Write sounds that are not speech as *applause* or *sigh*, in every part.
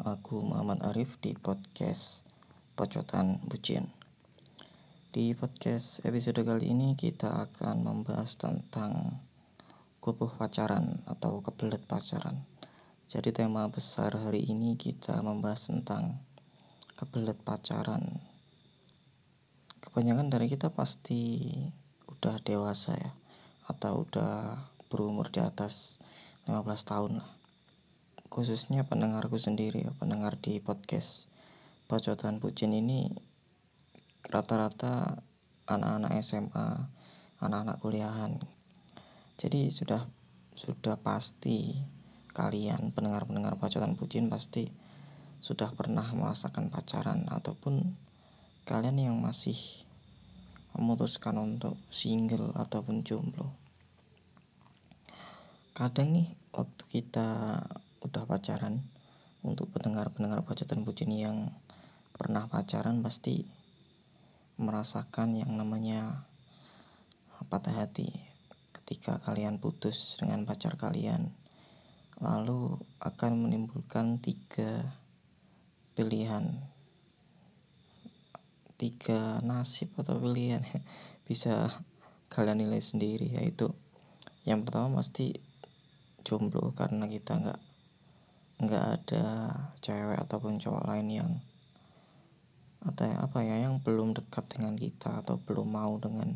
aku Muhammad Arif di podcast Pocotan Bucin. Di podcast episode kali ini kita akan membahas tentang kubuh pacaran atau kebelet pacaran. Jadi tema besar hari ini kita membahas tentang kebelet pacaran. Kebanyakan dari kita pasti udah dewasa ya atau udah berumur di atas 15 tahun lah khususnya pendengarku sendiri ya pendengar di podcast Bacotan Pucin ini rata-rata anak-anak SMA anak-anak kuliahan. Jadi sudah sudah pasti kalian pendengar-pendengar Bacotan Pucin pasti sudah pernah merasakan pacaran ataupun kalian yang masih memutuskan untuk single ataupun jomblo. Kadang nih waktu kita udah pacaran. Untuk pendengar-pendengar bacotan bucin yang pernah pacaran pasti merasakan yang namanya patah hati. Ketika kalian putus dengan pacar kalian lalu akan menimbulkan tiga pilihan. Tiga nasib atau pilihan *laughs* bisa kalian nilai sendiri yaitu yang pertama pasti jomblo karena kita nggak nggak ada cewek ataupun cowok lain yang atau ya, apa ya yang belum dekat dengan kita atau belum mau dengan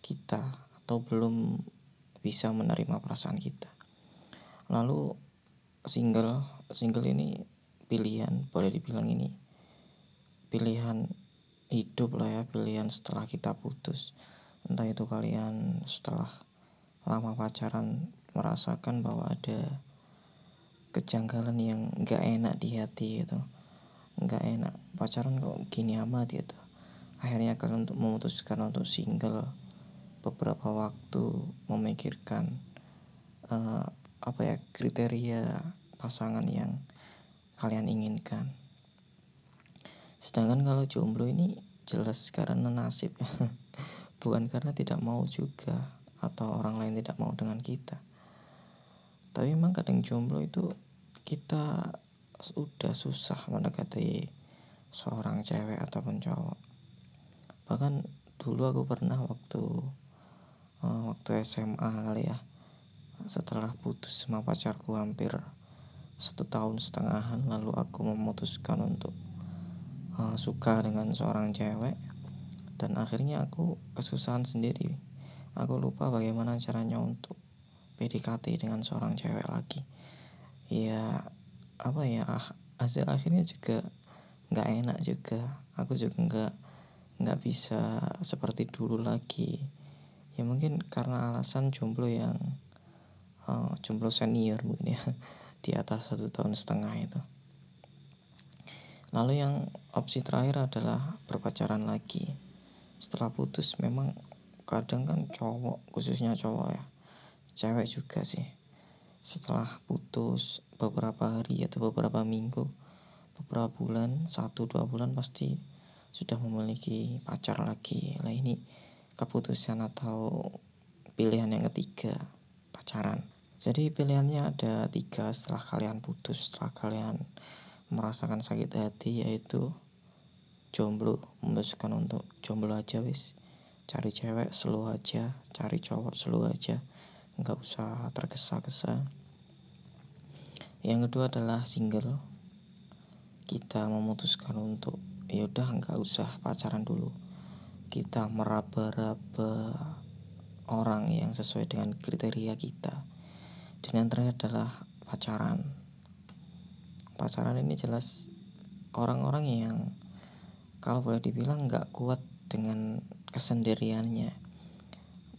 kita atau belum bisa menerima perasaan kita. Lalu single single ini pilihan boleh dibilang ini pilihan hidup lah ya pilihan setelah kita putus. Entah itu kalian setelah lama pacaran merasakan bahwa ada kejanggalan yang nggak enak di hati gitu nggak enak. Pacaran kok gini amat gitu. Akhirnya kalian untuk memutuskan untuk single beberapa waktu memikirkan uh, apa ya kriteria pasangan yang kalian inginkan. Sedangkan kalau jomblo ini jelas karena nasib *laughs* bukan karena tidak mau juga atau orang lain tidak mau dengan kita tapi memang kadang jomblo itu kita sudah susah mendekati seorang cewek ataupun cowok. Bahkan dulu aku pernah waktu uh, waktu SMA kali ya setelah putus sama pacarku hampir satu tahun setengahan lalu aku memutuskan untuk uh, suka dengan seorang cewek. Dan akhirnya aku kesusahan sendiri. Aku lupa bagaimana caranya untuk PDKT dengan seorang cewek lagi. Ya apa ya hasil akhirnya juga nggak enak juga. Aku juga nggak nggak bisa seperti dulu lagi. Ya mungkin karena alasan jomblo yang uh, jomblo senior mungkin ya *laughs* di atas satu tahun setengah itu. Lalu yang opsi terakhir adalah berpacaran lagi. Setelah putus memang kadang kan cowok khususnya cowok ya cewek juga sih. Setelah putus beberapa hari atau beberapa minggu beberapa bulan satu dua bulan pasti sudah memiliki pacar lagi. Lah ini keputusan atau pilihan yang ketiga pacaran. Jadi pilihannya ada tiga setelah kalian putus setelah kalian merasakan sakit hati yaitu jomblo memutuskan untuk jomblo aja wis. Cari cewek slow aja. Cari cowok slow aja nggak usah tergesa-gesa. Yang kedua adalah single. Kita memutuskan untuk ya udah nggak usah pacaran dulu. Kita meraba-raba orang yang sesuai dengan kriteria kita. Dan yang terakhir adalah pacaran. Pacaran ini jelas orang-orang yang kalau boleh dibilang nggak kuat dengan kesendiriannya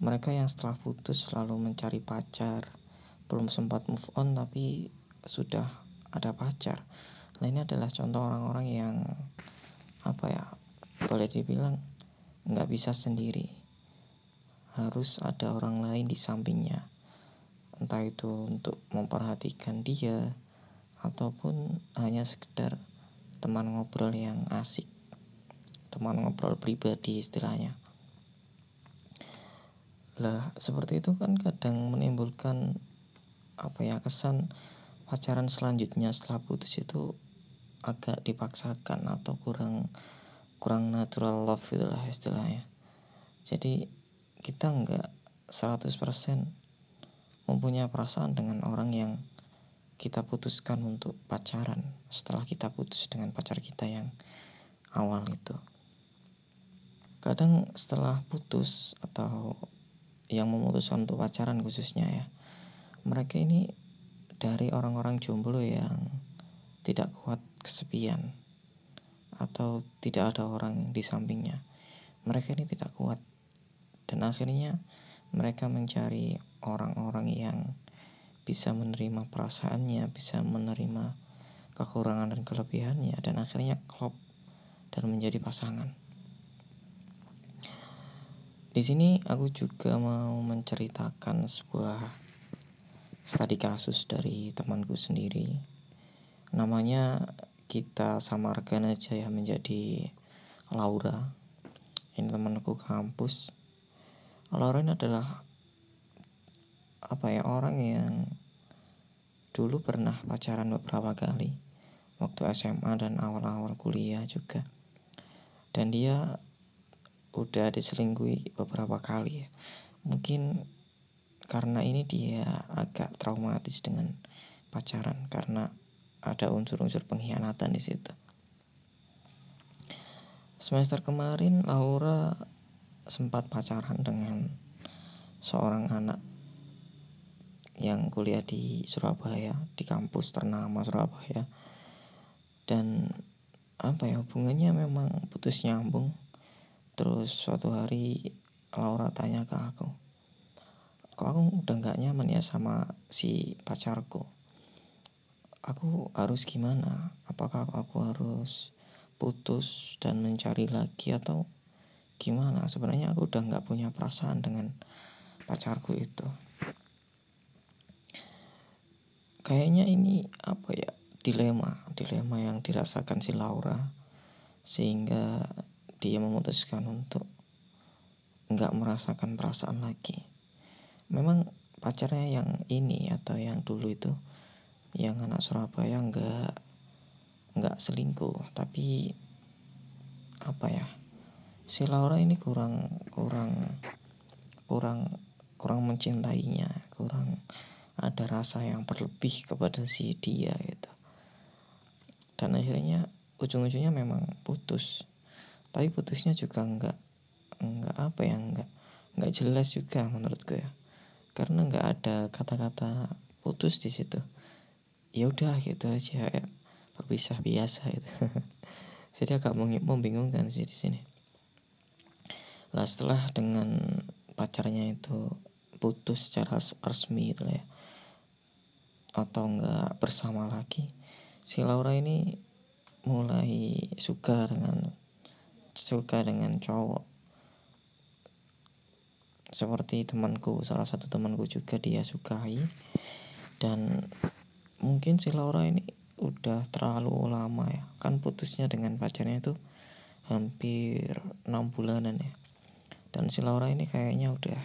mereka yang setelah putus selalu mencari pacar. Belum sempat move on tapi sudah ada pacar. Nah ini adalah contoh orang-orang yang apa ya boleh dibilang nggak bisa sendiri. Harus ada orang lain di sampingnya. Entah itu untuk memperhatikan dia ataupun hanya sekedar teman ngobrol yang asik. Teman ngobrol pribadi istilahnya lah seperti itu kan kadang menimbulkan apa ya kesan pacaran selanjutnya setelah putus itu agak dipaksakan atau kurang kurang natural love itulah istilahnya. Jadi kita nggak 100% mempunyai perasaan dengan orang yang kita putuskan untuk pacaran setelah kita putus dengan pacar kita yang awal itu. Kadang setelah putus atau yang memutuskan untuk pacaran khususnya ya. Mereka ini dari orang-orang jomblo yang tidak kuat kesepian atau tidak ada orang di sampingnya. Mereka ini tidak kuat. Dan akhirnya mereka mencari orang-orang yang bisa menerima perasaannya, bisa menerima kekurangan dan kelebihannya, dan akhirnya klop dan menjadi pasangan. Di sini aku juga mau menceritakan sebuah studi kasus dari temanku sendiri. Namanya kita samarkan aja ya menjadi Laura. Ini temanku kampus Lauren adalah apa ya orang yang dulu pernah pacaran beberapa kali waktu SMA dan awal-awal kuliah juga dan dia udah diselingkuhi beberapa kali ya. mungkin karena ini dia agak traumatis dengan pacaran karena ada unsur-unsur pengkhianatan di situ. Semester kemarin Laura sempat pacaran dengan seorang anak yang kuliah di Surabaya di kampus ternama Surabaya. Dan apa ya hubungannya memang putus nyambung terus suatu hari Laura tanya ke aku kok aku udah nggak nyaman ya sama si pacarku? Aku harus gimana? Apakah aku harus putus dan mencari lagi atau gimana? Sebenarnya aku udah nggak punya perasaan dengan pacarku itu. Kayaknya ini apa ya dilema dilema yang dirasakan si Laura sehingga dia memutuskan untuk nggak merasakan perasaan lagi. Memang pacarnya yang ini atau yang dulu itu yang anak Surabaya nggak nggak selingkuh. Tapi apa ya si Laura ini kurang kurang kurang kurang mencintainya kurang ada rasa yang berlebih kepada si dia gitu. Dan akhirnya ujung-ujungnya memang putus tapi putusnya juga enggak enggak apa ya enggak enggak jelas juga menurutku ya. Karena enggak ada kata-kata putus di situ. Ya udah gitu aja ya berpisah biasa itu *laughs* jadi agak membingungkan sih di sini. Nah setelah dengan pacarnya itu putus secara resmi itu ya. Atau enggak bersama lagi. Si Laura ini mulai suka dengan suka dengan cowok. Seperti temanku salah satu temanku juga dia sukai. Dan mungkin si Laura ini udah terlalu lama ya. Kan putusnya dengan pacarnya itu hampir enam bulanan ya. Dan si Laura ini kayaknya udah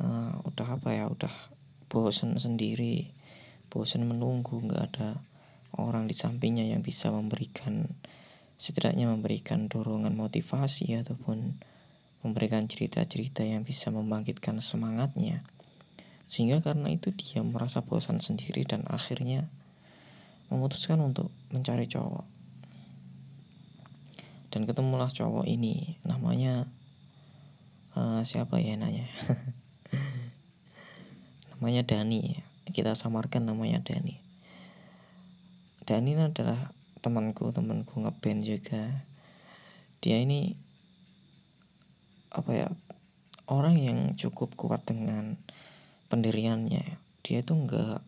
uh, udah apa ya udah bosen sendiri. Bosen menunggu nggak ada orang di sampingnya yang bisa memberikan setidaknya memberikan dorongan motivasi ataupun memberikan cerita-cerita yang bisa membangkitkan semangatnya. Sehingga karena itu dia merasa bosan sendiri dan akhirnya memutuskan untuk mencari cowok. Dan ketemulah cowok ini namanya uh, siapa ya nanya *laughs* namanya Dani. Kita samarkan namanya Dani. Dani adalah temanku temanku ngeband juga. Dia ini apa ya orang yang cukup kuat dengan pendiriannya. Dia itu nggak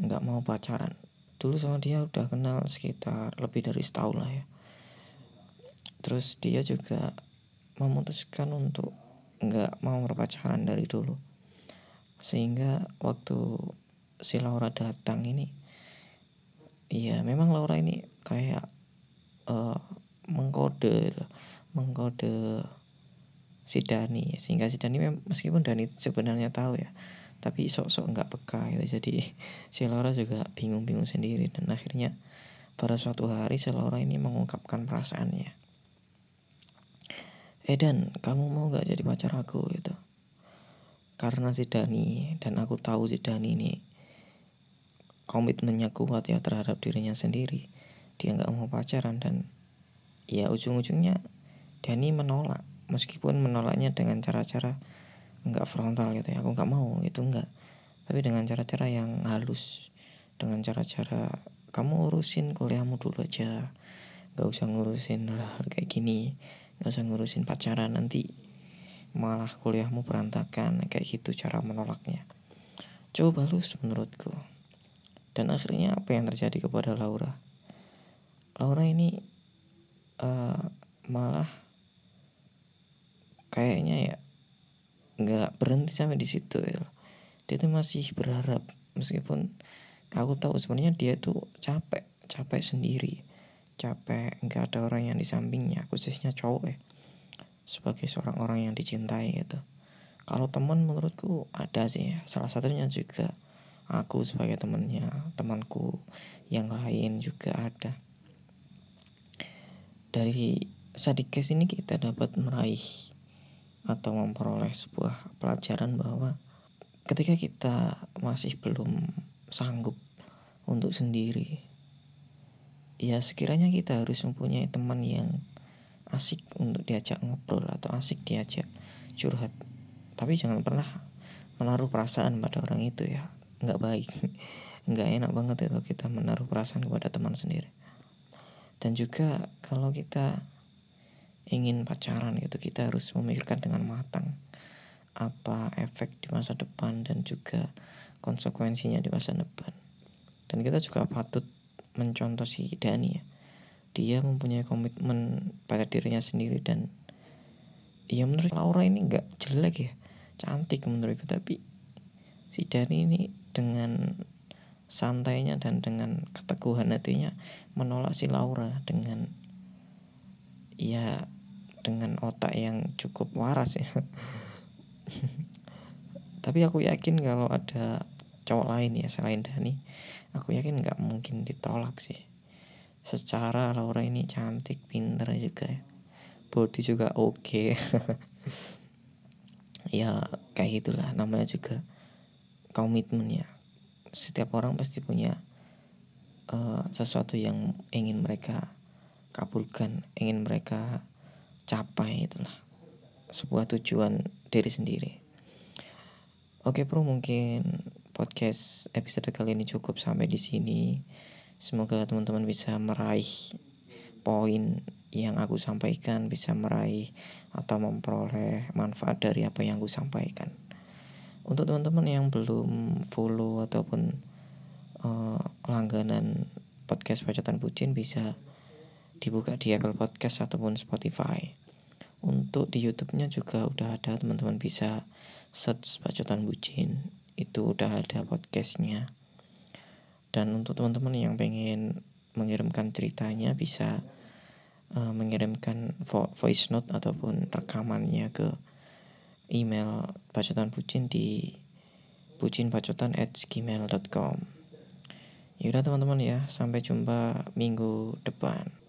nggak mau pacaran. Dulu sama dia udah kenal sekitar lebih dari setahun lah ya. Terus dia juga memutuskan untuk nggak mau berpacaran dari dulu. Sehingga waktu si Laura datang ini iya memang Laura ini kayak uh, mengkode gitu, mengkode si Dani sehingga si Dani meskipun Dani sebenarnya tahu ya tapi sok-sok nggak peka gitu. Jadi *laughs* si Laura juga bingung-bingung sendiri. Dan akhirnya pada suatu hari si Laura ini mengungkapkan perasaannya. Eh dan kamu mau gak jadi pacar aku? gitu. Karena si Dani dan aku tahu si Dani ini komitmennya kuat ya terhadap dirinya sendiri. Dia nggak mau pacaran dan ya ujung-ujungnya Dani menolak. Meskipun menolaknya dengan cara-cara nggak frontal gitu ya aku nggak mau itu nggak. Tapi dengan cara-cara yang halus dengan cara-cara kamu urusin kuliahmu dulu aja. Nggak usah ngurusin lah kayak gini nggak usah ngurusin pacaran nanti malah kuliahmu berantakan kayak gitu cara menolaknya. Coba halus menurutku dan akhirnya apa yang terjadi kepada Laura? Laura ini uh, malah kayaknya ya nggak berhenti sampai di situ ya dia tuh masih berharap meskipun aku tahu sebenarnya dia tuh capek capek sendiri. Capek nggak ada orang yang di sampingnya khususnya cowok ya sebagai seorang orang yang dicintai gitu. Kalau teman menurutku ada sih salah satunya juga aku sebagai temannya temanku yang lain juga ada. Dari sadikes ini kita dapat meraih atau memperoleh sebuah pelajaran bahwa ketika kita masih belum sanggup untuk sendiri ya sekiranya kita harus mempunyai teman yang asik untuk diajak ngobrol atau asik diajak curhat. Tapi jangan pernah menaruh perasaan pada orang itu ya nggak baik. *laughs* Nggak enak banget itu kita menaruh perasaan kepada teman sendiri. Dan juga kalau kita ingin pacaran gitu kita harus memikirkan dengan matang apa efek di masa depan dan juga konsekuensinya di masa depan. Dan kita juga patut mencontoh si Dani ya. Dia mempunyai komitmen pada dirinya sendiri dan ya menurut Laura ini nggak jelek ya. Cantik menurutku tapi si Dani ini dengan santainya dan dengan keteguhan hatinya menolak si Laura dengan ya dengan otak yang cukup waras ya. *laughs* Tapi aku yakin kalau ada cowok lain ya selain Dani aku yakin nggak mungkin ditolak sih. Secara Laura ini cantik pinter juga ya body juga oke. Okay. *laughs* ya kayak gitulah namanya juga komitmen ya setiap orang pasti punya uh, sesuatu yang ingin mereka kabulkan ingin mereka capai itulah. Sebuah tujuan diri sendiri. Oke bro mungkin podcast episode kali ini cukup sampai di sini. Semoga teman-teman bisa meraih poin yang aku sampaikan, bisa meraih atau memperoleh manfaat dari apa yang aku sampaikan. Untuk teman-teman yang belum follow ataupun uh, langganan podcast Bacotan Bucin bisa dibuka di Apple Podcast ataupun Spotify. Untuk di YouTube-nya juga udah ada teman-teman bisa search Bacotan Bucin. Itu udah ada podcastnya dan untuk teman-teman yang pengen mengirimkan ceritanya bisa uh, mengirimkan vo voice note ataupun rekamannya ke email bacotan bucin di bucinbacotan at gmail.com Yaudah teman-teman ya, sampai jumpa minggu depan.